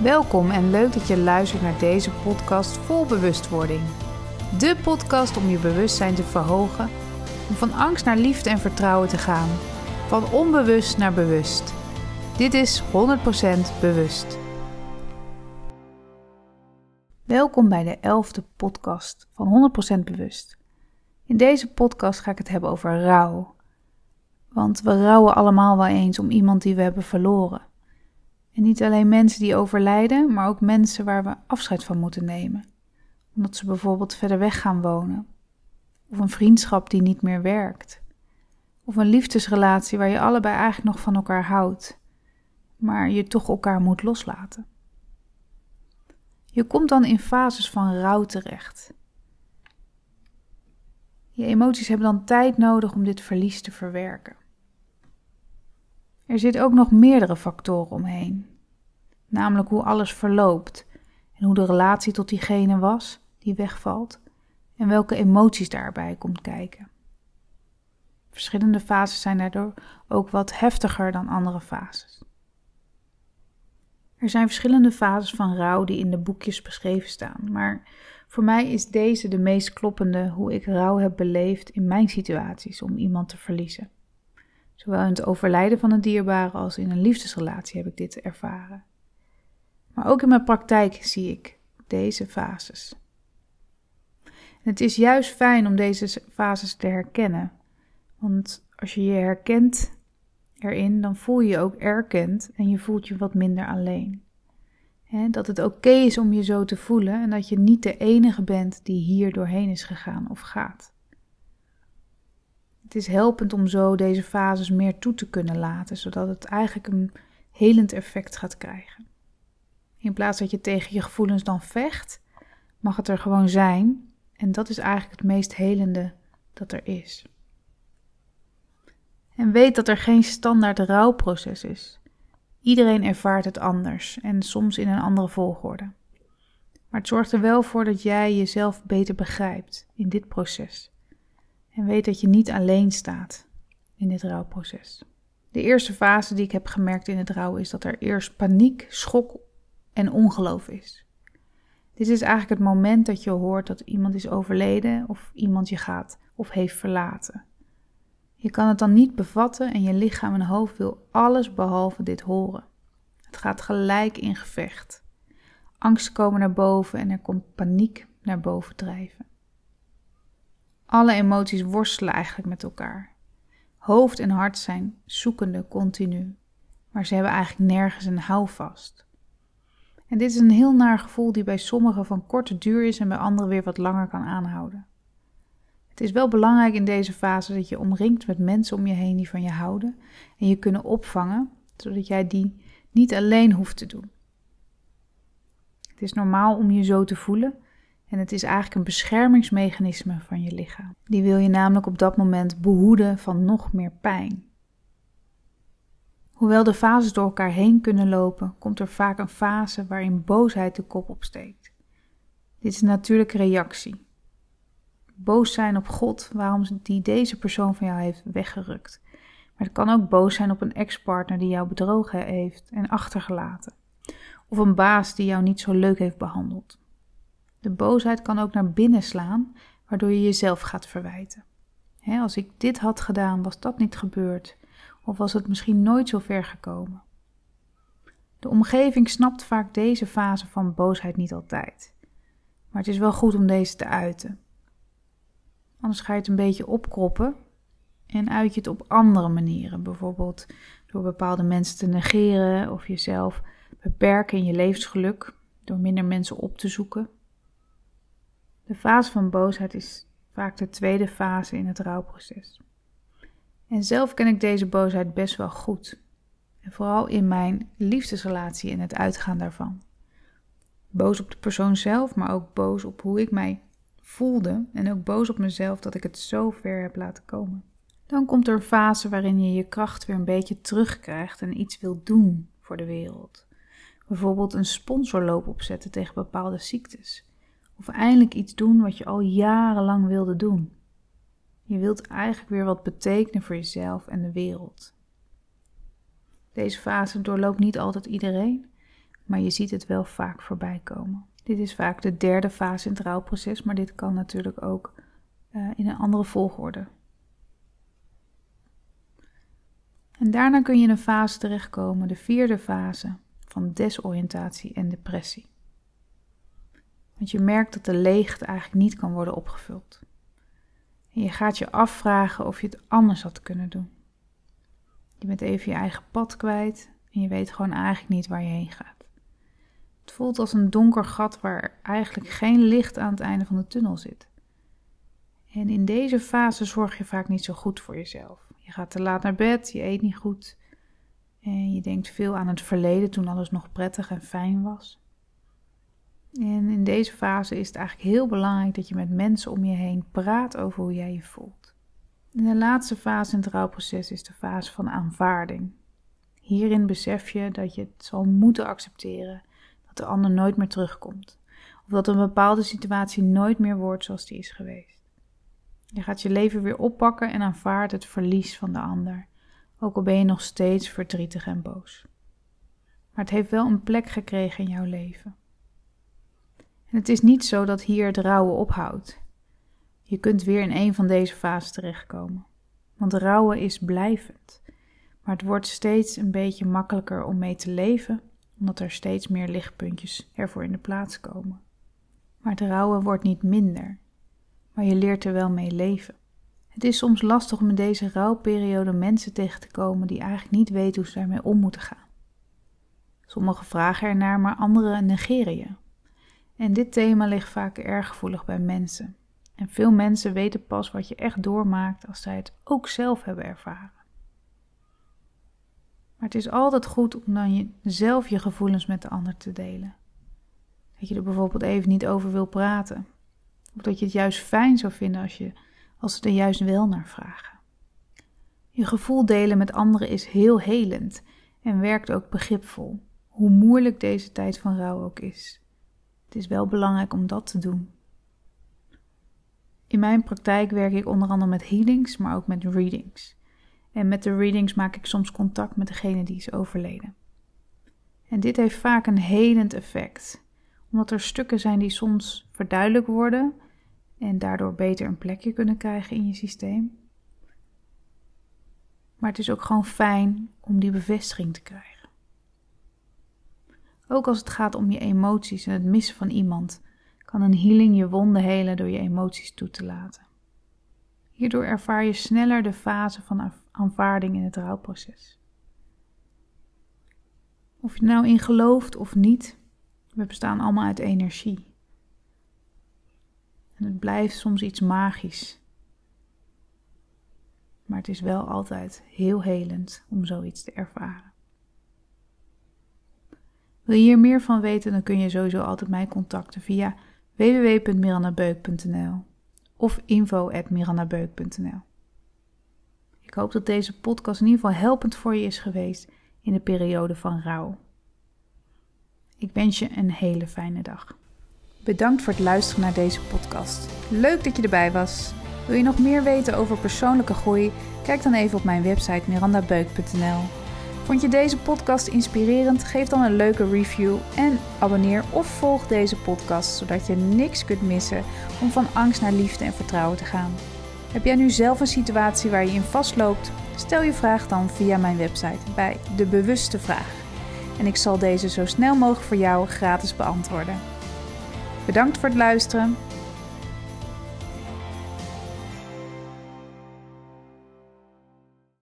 Welkom en leuk dat je luistert naar deze podcast vol bewustwording. De podcast om je bewustzijn te verhogen, om van angst naar liefde en vertrouwen te gaan, van onbewust naar bewust. Dit is 100% bewust. Welkom bij de elfde podcast van 100% bewust. In deze podcast ga ik het hebben over rouw. Want we rouwen allemaal wel eens om iemand die we hebben verloren. En niet alleen mensen die overlijden, maar ook mensen waar we afscheid van moeten nemen. Omdat ze bijvoorbeeld verder weg gaan wonen. Of een vriendschap die niet meer werkt. Of een liefdesrelatie waar je allebei eigenlijk nog van elkaar houdt, maar je toch elkaar moet loslaten. Je komt dan in fases van rouw terecht. Je emoties hebben dan tijd nodig om dit verlies te verwerken. Er zitten ook nog meerdere factoren omheen. Namelijk hoe alles verloopt en hoe de relatie tot diegene was die wegvalt en welke emoties daarbij komt kijken. Verschillende fases zijn daardoor ook wat heftiger dan andere fases. Er zijn verschillende fases van rouw die in de boekjes beschreven staan, maar voor mij is deze de meest kloppende hoe ik rouw heb beleefd in mijn situaties om iemand te verliezen. Zowel in het overlijden van een dierbare als in een liefdesrelatie heb ik dit ervaren. Maar ook in mijn praktijk zie ik deze fases. Het is juist fijn om deze fases te herkennen. Want als je je herkent erin, dan voel je je ook erkend en je voelt je wat minder alleen. dat het oké is om je zo te voelen en dat je niet de enige bent die hier doorheen is gegaan of gaat. Het is helpend om zo deze fases meer toe te kunnen laten, zodat het eigenlijk een helend effect gaat krijgen. In plaats dat je tegen je gevoelens dan vecht, mag het er gewoon zijn. En dat is eigenlijk het meest helende dat er is. En weet dat er geen standaard rouwproces is. Iedereen ervaart het anders en soms in een andere volgorde. Maar het zorgt er wel voor dat jij jezelf beter begrijpt in dit proces. En weet dat je niet alleen staat in dit rouwproces. De eerste fase die ik heb gemerkt in het rouwen is dat er eerst paniek, schok en ongeloof is. Dit is eigenlijk het moment dat je hoort dat iemand is overleden of iemand je gaat of heeft verlaten. Je kan het dan niet bevatten en je lichaam en hoofd wil alles behalve dit horen. Het gaat gelijk in gevecht. Angsten komen naar boven en er komt paniek naar boven drijven. Alle emoties worstelen eigenlijk met elkaar. Hoofd en hart zijn zoekende continu, maar ze hebben eigenlijk nergens een houvast. En dit is een heel naar gevoel die bij sommigen van korte duur is en bij anderen weer wat langer kan aanhouden. Het is wel belangrijk in deze fase dat je omringt met mensen om je heen die van je houden en je kunnen opvangen, zodat jij die niet alleen hoeft te doen. Het is normaal om je zo te voelen en het is eigenlijk een beschermingsmechanisme van je lichaam. Die wil je namelijk op dat moment behoeden van nog meer pijn. Hoewel de fases door elkaar heen kunnen lopen, komt er vaak een fase waarin boosheid de kop opsteekt. Dit is een natuurlijke reactie. Boos zijn op God waarom die deze persoon van jou heeft weggerukt. Maar het kan ook boos zijn op een ex-partner die jou bedrogen heeft en achtergelaten. Of een baas die jou niet zo leuk heeft behandeld. De boosheid kan ook naar binnen slaan, waardoor je jezelf gaat verwijten. als ik dit had gedaan, was dat niet gebeurd. Of was het misschien nooit zo ver gekomen? De omgeving snapt vaak deze fase van boosheid niet altijd. Maar het is wel goed om deze te uiten. Anders ga je het een beetje opkroppen en uit je het op andere manieren. Bijvoorbeeld door bepaalde mensen te negeren of jezelf beperken in je levensgeluk door minder mensen op te zoeken. De fase van boosheid is vaak de tweede fase in het rouwproces. En zelf ken ik deze boosheid best wel goed. En vooral in mijn liefdesrelatie en het uitgaan daarvan. Boos op de persoon zelf, maar ook boos op hoe ik mij voelde. En ook boos op mezelf dat ik het zo ver heb laten komen. Dan komt er een fase waarin je je kracht weer een beetje terugkrijgt en iets wilt doen voor de wereld. Bijvoorbeeld een sponsorloop opzetten tegen bepaalde ziektes. Of eindelijk iets doen wat je al jarenlang wilde doen. Je wilt eigenlijk weer wat betekenen voor jezelf en de wereld. Deze fase doorloopt niet altijd iedereen, maar je ziet het wel vaak voorbij komen. Dit is vaak de derde fase in het rouwproces, maar dit kan natuurlijk ook uh, in een andere volgorde. En daarna kun je in een fase terechtkomen, de vierde fase van desoriëntatie en depressie. Want je merkt dat de leegte eigenlijk niet kan worden opgevuld. En je gaat je afvragen of je het anders had kunnen doen. Je bent even je eigen pad kwijt en je weet gewoon eigenlijk niet waar je heen gaat. Het voelt als een donker gat waar eigenlijk geen licht aan het einde van de tunnel zit. En in deze fase zorg je vaak niet zo goed voor jezelf. Je gaat te laat naar bed, je eet niet goed. En je denkt veel aan het verleden toen alles nog prettig en fijn was. En in deze fase is het eigenlijk heel belangrijk dat je met mensen om je heen praat over hoe jij je voelt. De laatste fase in het rouwproces is de fase van aanvaarding. Hierin besef je dat je het zal moeten accepteren dat de ander nooit meer terugkomt. Of dat een bepaalde situatie nooit meer wordt zoals die is geweest. Je gaat je leven weer oppakken en aanvaardt het verlies van de ander, ook al ben je nog steeds verdrietig en boos. Maar het heeft wel een plek gekregen in jouw leven. En het is niet zo dat hier het rouwen ophoudt. Je kunt weer in een van deze fases terechtkomen. Want rouwen is blijvend. Maar het wordt steeds een beetje makkelijker om mee te leven, omdat er steeds meer lichtpuntjes ervoor in de plaats komen. Maar het rouwen wordt niet minder maar je leert er wel mee leven. Het is soms lastig om in deze rouwperiode mensen tegen te komen die eigenlijk niet weten hoe ze daarmee om moeten gaan. Sommigen vragen ernaar, maar anderen negeren je. En dit thema ligt vaak erg gevoelig bij mensen. En veel mensen weten pas wat je echt doormaakt als zij het ook zelf hebben ervaren. Maar het is altijd goed om dan je, zelf je gevoelens met de ander te delen. Dat je er bijvoorbeeld even niet over wil praten, of dat je het juist fijn zou vinden als, je, als ze er juist wel naar vragen. Je gevoel delen met anderen is heel helend en werkt ook begripvol, hoe moeilijk deze tijd van rouw ook is. Het is wel belangrijk om dat te doen. In mijn praktijk werk ik onder andere met healings, maar ook met readings. En met de readings maak ik soms contact met degene die is overleden. En dit heeft vaak een helend effect, omdat er stukken zijn die soms verduidelijk worden en daardoor beter een plekje kunnen krijgen in je systeem. Maar het is ook gewoon fijn om die bevestiging te krijgen. Ook als het gaat om je emoties en het missen van iemand, kan een healing je wonden helen door je emoties toe te laten. Hierdoor ervaar je sneller de fase van aanvaarding in het rouwproces. Of je nou in gelooft of niet, we bestaan allemaal uit energie. En het blijft soms iets magisch. Maar het is wel altijd heel helend om zoiets te ervaren. Wil je hier meer van weten, dan kun je sowieso altijd mij contacten via www.mirandabeuk.nl of info.mirandabeuk.nl. Ik hoop dat deze podcast in ieder geval helpend voor je is geweest in de periode van rouw. Ik wens je een hele fijne dag. Bedankt voor het luisteren naar deze podcast. Leuk dat je erbij was. Wil je nog meer weten over persoonlijke groei? Kijk dan even op mijn website mirandabeuk.nl. Vond je deze podcast inspirerend? Geef dan een leuke review en abonneer of volg deze podcast zodat je niks kunt missen om van angst naar liefde en vertrouwen te gaan. Heb jij nu zelf een situatie waar je in vastloopt? Stel je vraag dan via mijn website bij De Bewuste Vraag. En ik zal deze zo snel mogelijk voor jou gratis beantwoorden. Bedankt voor het luisteren.